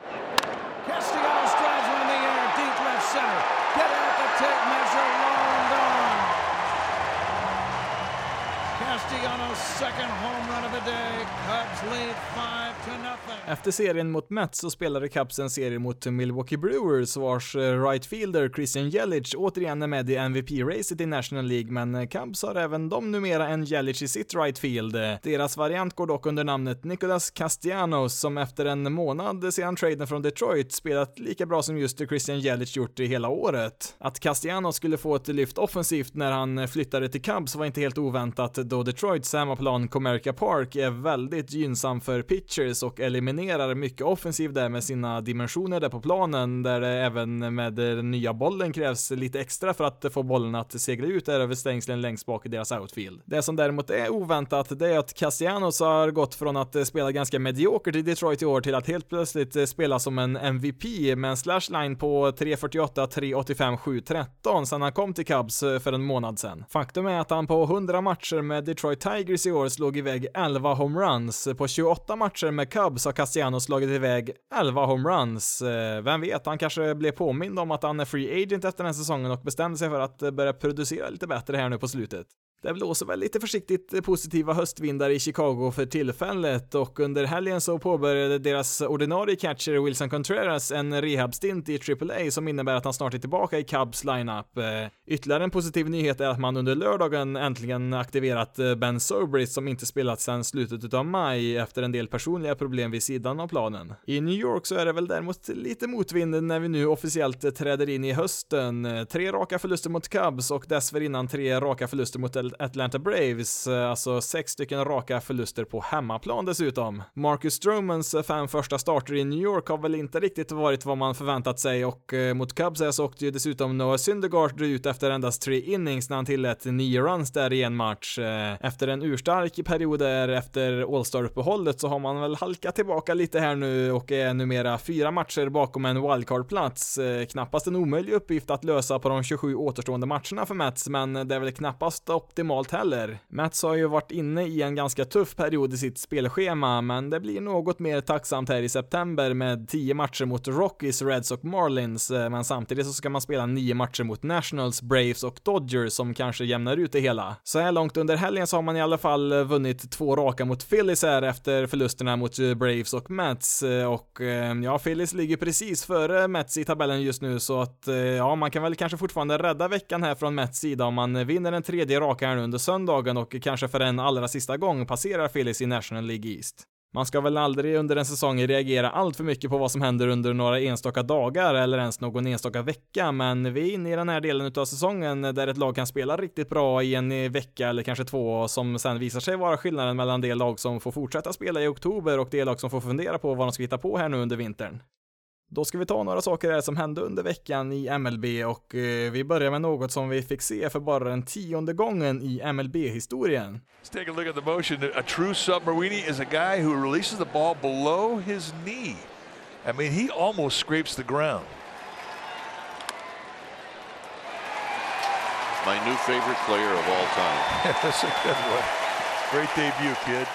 Efter serien mot Mets så spelade Cubs en serie mot Milwaukee Brewers vars rightfielder right fielder Christian Jelic återigen är med i MVP-racet i National League, men eh, Cubs har även de numera en Jelic i sitt right field. Deras variant går dock under namnet Nicolas Castellanos som efter en månad sedan traden från Detroit spelat lika bra som just Christian Jelic gjort i hela året. Att Castellanos skulle få ett lyft offensivt när han eh, flyttade till Cubs var inte helt oväntat då Detroits hemmaplan Comerica Park är väldigt gynnsam för pitchers och eliminerar mycket offensiv där med sina dimensioner där på planen, där det även med den nya bollen krävs lite extra för att få bollen att segla ut där över stängslen längst bak i deras outfield. Det som däremot är oväntat, det är att Castellanos har gått från att spela ganska mediokert i Detroit i år till att helt plötsligt spela som en MVP med en slashline på 3.48, 3.85, 7.13 sedan han kom till Cubs för en månad sedan. Faktum är att han på 100 matcher med Detroit Tigers i år slog iväg 11 homeruns. På 28 matcher med Cubs har Castellanos slagit iväg 11 homeruns. Eh, vem vet, han kanske blev påmind om att han är free agent efter den här säsongen och bestämde sig för att eh, börja producera lite bättre här nu på slutet. Det blåser väl lite försiktigt positiva höstvindar i Chicago för tillfället och under helgen så påbörjade deras ordinarie catcher Wilson Contreras en rehabstint i AAA som innebär att han snart är tillbaka i Cubs lineup. Eh, ytterligare en positiv nyhet är att man under lördagen äntligen aktiverat eh, Ben Sobris som inte spelat sedan slutet av maj efter en del personliga problem vid sidan av planen. I New York så är det väl däremot lite motvind när vi nu officiellt träder in i hösten. Eh, tre raka förluster mot Cubs och dessförinnan tre raka förluster mot Atlanta Braves, eh, alltså sex stycken raka förluster på hemmaplan dessutom. Marcus Stromans eh, fem första starter i New York har väl inte riktigt varit vad man förväntat sig och eh, mot Cubs så åkte ju dessutom Noah Syndergaard ut efter endast tre innings när han tillät nio runs där i en match. Efter en urstark period där efter All-Star-uppehållet så har man väl halkat tillbaka lite här nu och är numera fyra matcher bakom en wildcard-plats. Knappast en omöjlig uppgift att lösa på de 27 återstående matcherna för Mets, men det är väl knappast optimalt optimalt heller. Mats har ju varit inne i en ganska tuff period i sitt spelschema, men det blir något mer tacksamt här i september med 10 matcher mot Rockies, Reds och Marlins, eh, men samtidigt så ska man spela 9 matcher mot Nationals, Braves och Dodgers som kanske jämnar ut det hela. Så här långt under helgen så har man i alla fall eh, vunnit två raka mot Phillies här efter förlusterna mot eh, Braves och Mets och ja, Phillies ligger precis före Mets i tabellen just nu så att ja, man kan väl kanske fortfarande rädda veckan här från Mets sida om man vinner en tredje raka här nu under söndagen och kanske för en allra sista gång passerar Phillies i National League East. Man ska väl aldrig under en säsong reagera allt för mycket på vad som händer under några enstaka dagar eller ens någon enstaka vecka, men vi är inne i den här delen av säsongen där ett lag kan spela riktigt bra i en eh, vecka eller kanske två som sen visar sig vara skillnaden mellan det lag som får fortsätta spela i oktober och det lag som får fundera på vad de ska hitta på här nu under vintern. Då ska vi ta några saker här som hände under veckan i MLB och eh, vi börjar med något som vi fick se för bara den tionde gången i MLB-historien. Let's take a look at the motion. A true submarine is a guy who releases the ball below his knee. I mean, he almost scrapes the ground. My new favorite player of all time. That's a good one. Great debut kid.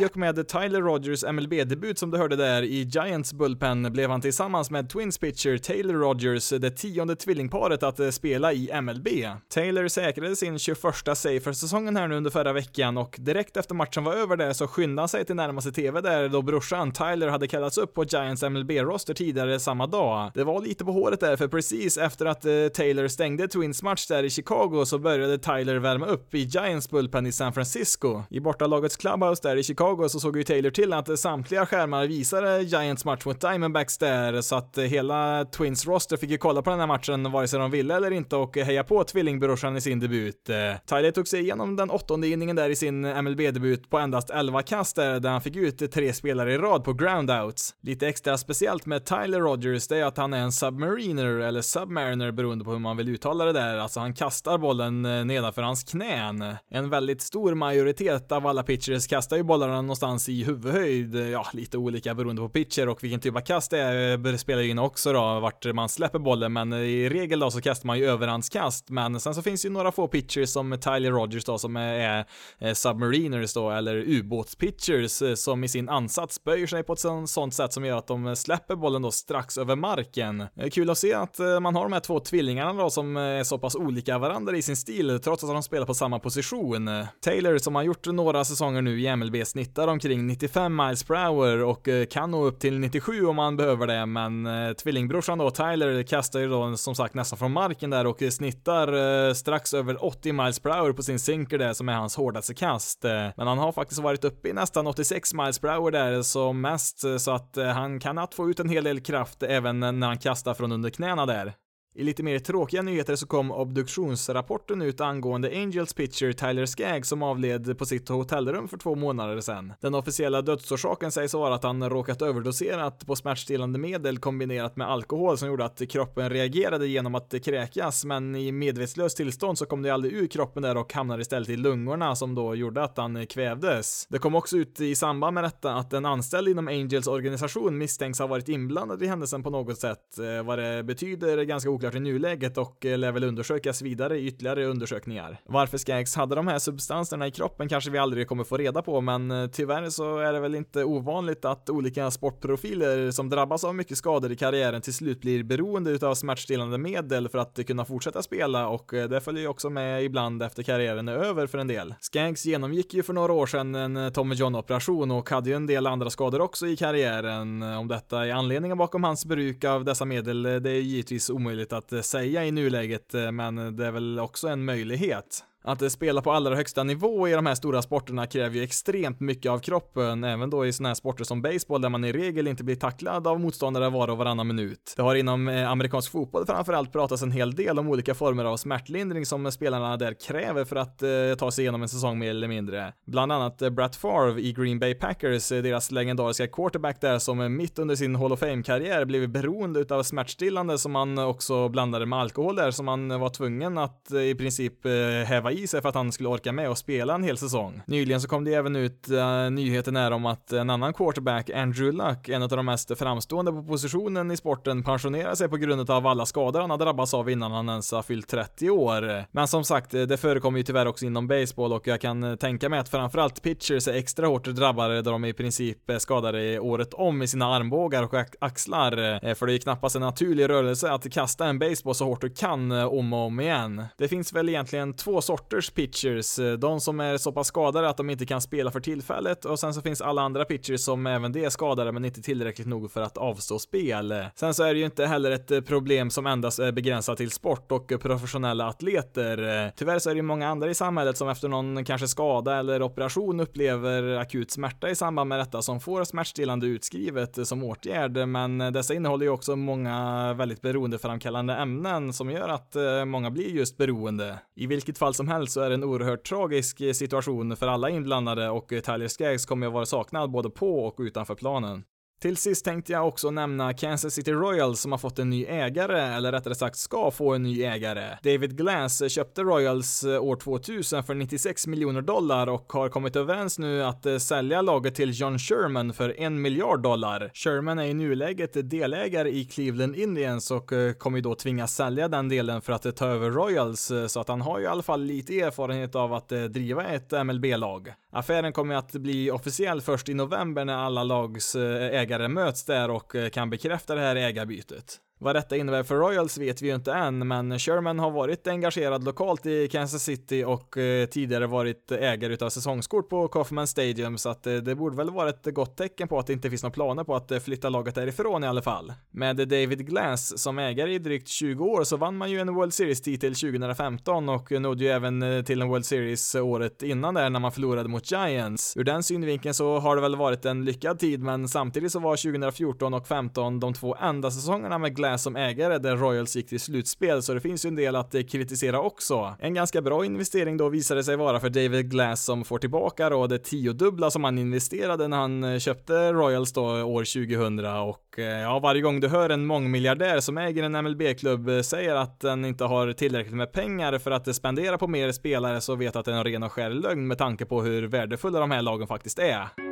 I och med Tyler Rogers MLB-debut som du hörde där i Giants bullpen blev han tillsammans med Twins pitcher Taylor Rogers det tionde tvillingparet att eh, spela i MLB. Taylor säkrade sin 21 save för säsongen här nu under förra veckan och direkt efter matchen var över där så skyndade han sig till närmaste TV där då brorsan Tyler hade kallats upp på Giants MLB-roster tidigare samma dag. Det var lite på håret där för precis efter att eh, Taylor stängde Twins match där i Chicago så började Tyler värma upp i Giants bullpen i San Francisco också. I bortalagets clubhouse där i Chicago så såg ju Taylor till att samtliga skärmar visade Giants match mot Diamondbacks där, så att hela Twins roster fick ju kolla på den här matchen vare sig de ville eller inte och heja på tvillingbrorsan i sin debut. Eh, Tyler tog sig igenom den åttonde inningen där i sin MLB-debut på endast 11 kast där, där han fick ut tre spelare i rad på groundouts. Lite extra speciellt med Tyler Rogers, det är att han är en submariner, eller submariner beroende på hur man vill uttala det där, alltså han kastar bollen eh, nedanför hans knän. En väldigt stor majoritet av alla pitchers kastar ju bollarna någonstans i huvudhöjd, ja, lite olika beroende på pitcher och vilken typ av kast det är spelar ju in också då, vart man släpper bollen, men i regel då så kastar man ju överhandskast, men sen så finns ju några få pitchers som Tyler Rogers då, som är, eh, submariners då, eller ubåtspitchers, eh, som i sin ansats böjer sig på ett sånt sätt som gör att de släpper bollen då strax över marken. Eh, kul att se att man har de här två tvillingarna då som är så pass olika varandra i sin stil, trots att de spelar på samma position. Taylor, som har gjort några säsonger nu i MLB, snittar omkring 95 miles per hour och eh, kan nå upp till 97 om man behöver det, men eh, tvillingbrorsan då, Tyler, kastar ju då som sagt nästan från marken där och snittar eh, strax över 80 miles per hour på sin sinker där som är hans hårdaste kast. Eh, men han har faktiskt varit uppe i nästan 86 miles per hour där som mest, eh, så att han kan att få ut en hel del kraft även när han kastar från under knäna där. I lite mer tråkiga nyheter så kom obduktionsrapporten ut angående Angels pitcher Tyler Skagg som avled på sitt hotellrum för två månader sedan. Den officiella dödsorsaken sägs vara att han råkat överdoserat på smärtstillande medel kombinerat med alkohol som gjorde att kroppen reagerade genom att kräkas, men i medvetslöst tillstånd så kom det aldrig ur kroppen där och hamnade istället i lungorna som då gjorde att han kvävdes. Det kom också ut i samband med detta att en anställd inom Angels organisation misstänks ha varit inblandad i händelsen på något sätt. Eh, vad det betyder är ganska oklart i nuläget och eh, lär väl undersökas vidare i ytterligare undersökningar. Varför Skanks hade de här substanserna i kroppen kanske vi aldrig kommer få reda på, men eh, tyvärr så är det väl inte ovanligt att olika sportprofiler som drabbas av mycket skador i karriären till slut blir beroende utav smärtstillande medel för att kunna fortsätta spela och eh, det följer ju också med ibland efter karriären är över för en del. Skaggs genomgick ju för några år sedan en Tommy John-operation och hade ju en del andra skador också i karriären. Om detta är anledningen bakom hans bruk av dessa medel, det är givetvis omöjligt att eh, säga i nuläget, eh, men det är väl också en möjlighet. Att spela på allra högsta nivå i de här stora sporterna kräver ju extremt mycket av kroppen, även då i såna här sporter som baseball där man i regel inte blir tacklad av motståndare var och varannan minut. Det har inom eh, amerikansk fotboll framförallt pratats en hel del om olika former av smärtlindring som spelarna där kräver för att eh, ta sig igenom en säsong mer eller mindre. Bland annat eh, Brett Favre i Green Bay Packers, eh, deras legendariska quarterback där som eh, mitt under sin Hall of Fame-karriär blev beroende utav smärtstillande som man också blandade med alkohol där som man var tvungen att i princip eh, häva i sig för att han skulle orka med och spela en hel säsong. Nyligen så kom det även ut uh, nyheten här om att en annan quarterback, Andrew Luck, en av de mest framstående på positionen i sporten, pensionerar sig på grund av alla skador han har drabbats av innan han ens har fyllt 30 år. Men som sagt, eh, det förekommer ju tyvärr också inom baseball och jag kan eh, tänka mig att framförallt pitchers är extra hårt drabbade där de i princip är skadade året om i sina armbågar och axlar. För det är ju knappast en naturlig rörelse att kasta en baseball så hårt du kan om och om igen. Det finns väl egentligen två sorter sorters pitchers, eh, de som är så pass skadade att de inte kan spela för tillfället och sen så finns alla andra pitchers som även det är skadade men inte tillräckligt nog för att avstå spel. Sen så är det ju inte heller ett eh, problem som endast är begränsat till sport och professionella atleter. Tyvärr så är det ju många andra i samhället som efter någon kanske skada eller operation upplever akut smärta i samband med detta som får smärtstillande utskrivet som åtgärd, men eh, dessa innehåller ju också många väldigt beroendeframkallande ämnen som gör att många blir just beroende. I vilket fall som helst så är det en oerhört tragisk eh, situation för alla inblandade och eh, Tyler Skaggs kommer att vara saknad både på och utanför planen. Till sist tänkte jag också nämna Kansas City Royals som har fått en ny ägare, eller rättare sagt ska få en ny ägare. David Glass köpte Royals eh, år 2000 för 96 miljoner dollar och har kommit överens nu att eh, sälja laget till John Sherman för en miljard dollar. Sherman är i nuläget delägare i Cleveland Indians och eh, kommer ju då tvingas sälja den delen för att ta över Royals, så att han har ju i alla fall lite erfarenhet av att driva ett MLB-lag. Affären kommer att bli officiell först i november när alla lags ägare ägare möts där och eh, kan bekräfta det här ägarbytet. Vad detta innebär för Royals vet vi ju inte än, men Sherman har varit engagerad lokalt i Kansas City och eh, tidigare varit ägare utav säsongskort på Kaufman Stadium, så att eh, det borde väl vara ett gott tecken på att det inte finns några planer på att eh, flytta laget därifrån i alla fall. Med David Glass som ägare i drygt 20 år så vann man ju en World Series-titel 2015 och nådde ju även eh, till en World Series året innan där när man förlorade mot Giants. Ur den synvinkeln så har det väl varit en lyckad tid, men samtidigt så var 2014 och 15 de två enda säsongerna med Glass som ägare där Royals gick till slutspel, så det finns ju en del att eh, kritisera också. En ganska bra investering då visade sig vara för David Glass som får tillbaka då det tiodubbla som han investerade när han eh, köpte Royals då år 2000 och eh, ja, varje gång du hör en mångmiljardär som äger en MLB-klubb säger att den inte har tillräckligt med pengar för att spendera på mer spelare så vet att det är en ren och skär lögn med tanke på hur värdefulla de här lagen faktiskt är.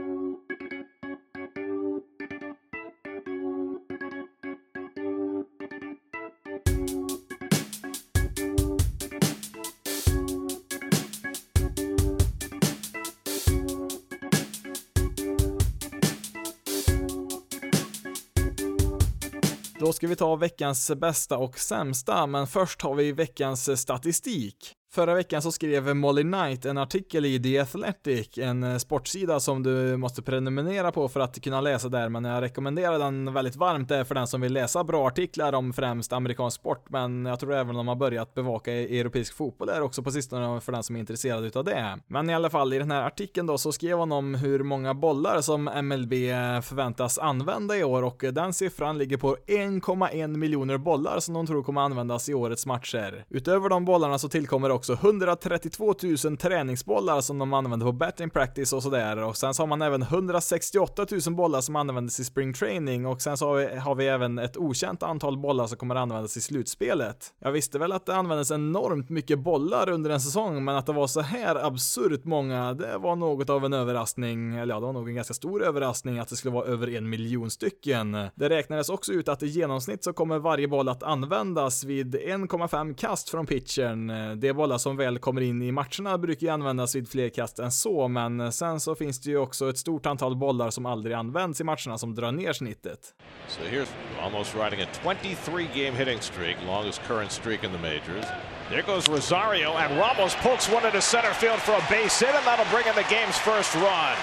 Ska vi ta veckans bästa och sämsta, men först har vi veckans statistik. Förra veckan så skrev Molly Knight en artikel i The Athletic, en eh, sportsida som du måste prenumerera på för att kunna läsa där, men jag rekommenderar den väldigt varmt där för den som vill läsa bra artiklar om främst amerikansk sport, men jag tror även de har börjat bevaka e-, europeisk fotboll där också på sistone för den som är intresserad utav det. Men i alla fall, i den här artikeln då så skrev hon om hur många bollar som MLB eh, förväntas använda i år och eh, den siffran ligger på 1,1 miljoner bollar som de tror kommer användas i årets matcher. Utöver de bollarna så tillkommer också 132 000 träningsbollar som de använder på batting practice och sådär och sen så har man även 168 000 bollar som användes i spring training och sen så har vi, har vi även ett okänt antal bollar som kommer användas i slutspelet. Jag visste väl att det användes enormt mycket bollar under en säsong, men att det var så här absurt många, det var något av en överraskning, eller ja, det var nog en ganska stor överraskning att det skulle vara över en miljon stycken. Det räknades också ut att i genomsnitt så kommer varje boll att användas vid 1,5 kast från pitchern. Det är alla som väl kommer in i matcherna brukar ju användas vid fler kast än så, men sen så finns det ju också ett stort antal bollar som aldrig används i matcherna som drar ner snittet. So here's almost riding a 23 game hitting streak, longest current streak in the majors. There goes Rosario and Ramos pokes one into center field for a base hit and that'll bring in the game's first run.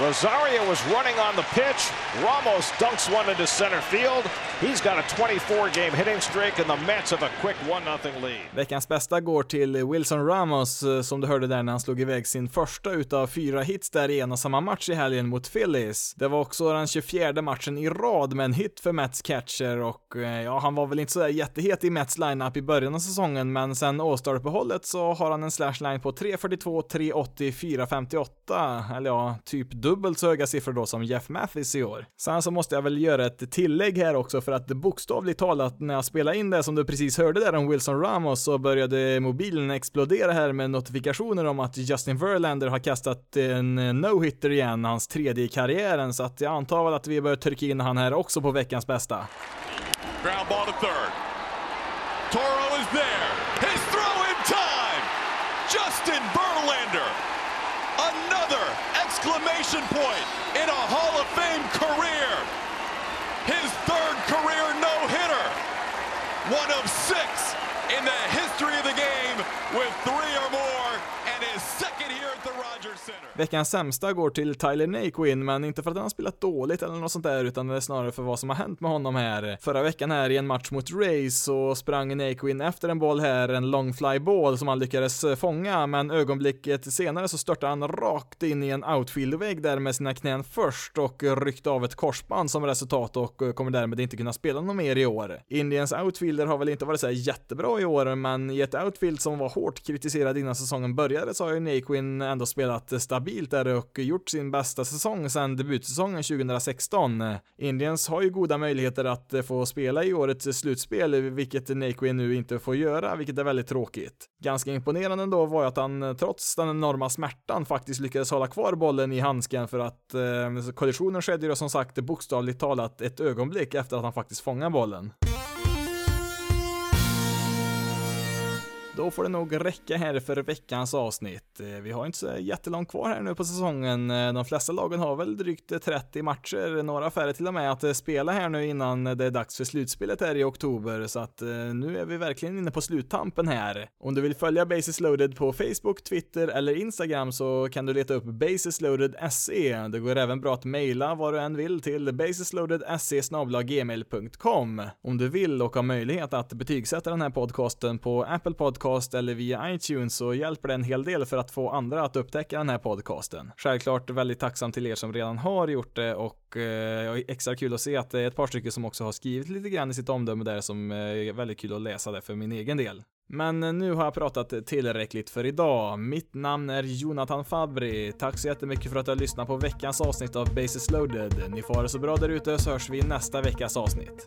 Rosario was running on the pitch. Ramos dunks one into center field. He's got a 24 game hitting streak and the Mets have a quick 1-0 lead. Veckans bästa går till Wilson Ramos eh, som du hörde där när han slog iväg sin första utav fyra hits där i en och samma match i helgen mot Phillies. Det var också den 24 matchen i rad med en hit för Mets catcher och eh, ja, han var väl inte sådär jättehet i Mets lineup i början av säsongen, men sen All-Star-uppehållet så har han en slashline på 3.42, 3.80, 4.58, eller ja, typ dubbelt så höga siffror då som Jeff Mathis i år. Sen så måste jag väl göra ett tillägg här också för att bokstavligt talat när jag spelade in det som du precis hörde där om Wilson Ramos så började mobilen explodera här med notifikationer om att Justin Verlander har kastat en no-hitter igen, hans tredje i karriären, så att jag antar väl att vi bör trycka in han här också på veckans bästa. Ground ball to third. Toro is there. His throw in time. Justin Verlander. Exclamation point in a Hall of Fame career. His third career no-hitter. One of six Veckans sämsta går till Tyler Naquin, men inte för att han har spelat dåligt eller något sånt där, utan det är snarare för vad som har hänt med honom här. Förra veckan här i en match mot Rays så sprang Naquin efter en boll här, en long fly ball som han lyckades eh, fånga, men ögonblicket senare så störtade han rakt in i en outfieldvägg där med sina knän först och ryckte av ett korsband som resultat och eh, kommer därmed inte kunna spela något mer i år. Indiens outfielder har väl inte varit så jättebra i år, men i ett outfield som var hårt kritiserad innan säsongen började så har ju Naquin ändå spelat stabilt där och gjort sin bästa säsong sedan debutsäsongen 2016. Indians har ju goda möjligheter att få spela i årets slutspel, vilket NakeWay nu inte får göra, vilket är väldigt tråkigt. Ganska imponerande då var ju att han trots den enorma smärtan faktiskt lyckades hålla kvar bollen i handsken för att eh, kollisionen skedde ju som sagt bokstavligt talat ett ögonblick efter att han faktiskt fångade bollen. Då får det nog räcka här för veckans avsnitt. Eh, vi har inte så jättelångt kvar här nu på säsongen. Eh, de flesta lagen har väl drygt 30 matcher, några färre till och med att eh, spela här nu innan det är dags för slutspelet här i oktober, så att nu är vi verkligen inne på sluttampen här. Om du vill följa Basis loaded på Facebook, Twitter eller Instagram så kan du leta upp basisloaded.se. Det går även bra att mejla vad du än vill till basisloaded.se gmail.com om du vill och har möjlighet att betygsätta den här podcasten på Apple Podcast eller via iTunes så hjälper det en hel del för att få andra att upptäcka den här podcasten. Självklart väldigt tacksam till er som redan har gjort det och eh, extra kul att se att det är ett par stycken som också har skrivit lite grann i sitt omdöme där som eh, är väldigt kul att läsa det för min egen del. Men eh, nu har jag pratat tillräckligt för idag. Mitt namn är Jonathan Fabri. Tack så jättemycket för att du har lyssnat på veckans avsnitt av Basis loaded. Ni får ha det så bra där ute så hörs vi i nästa veckas avsnitt.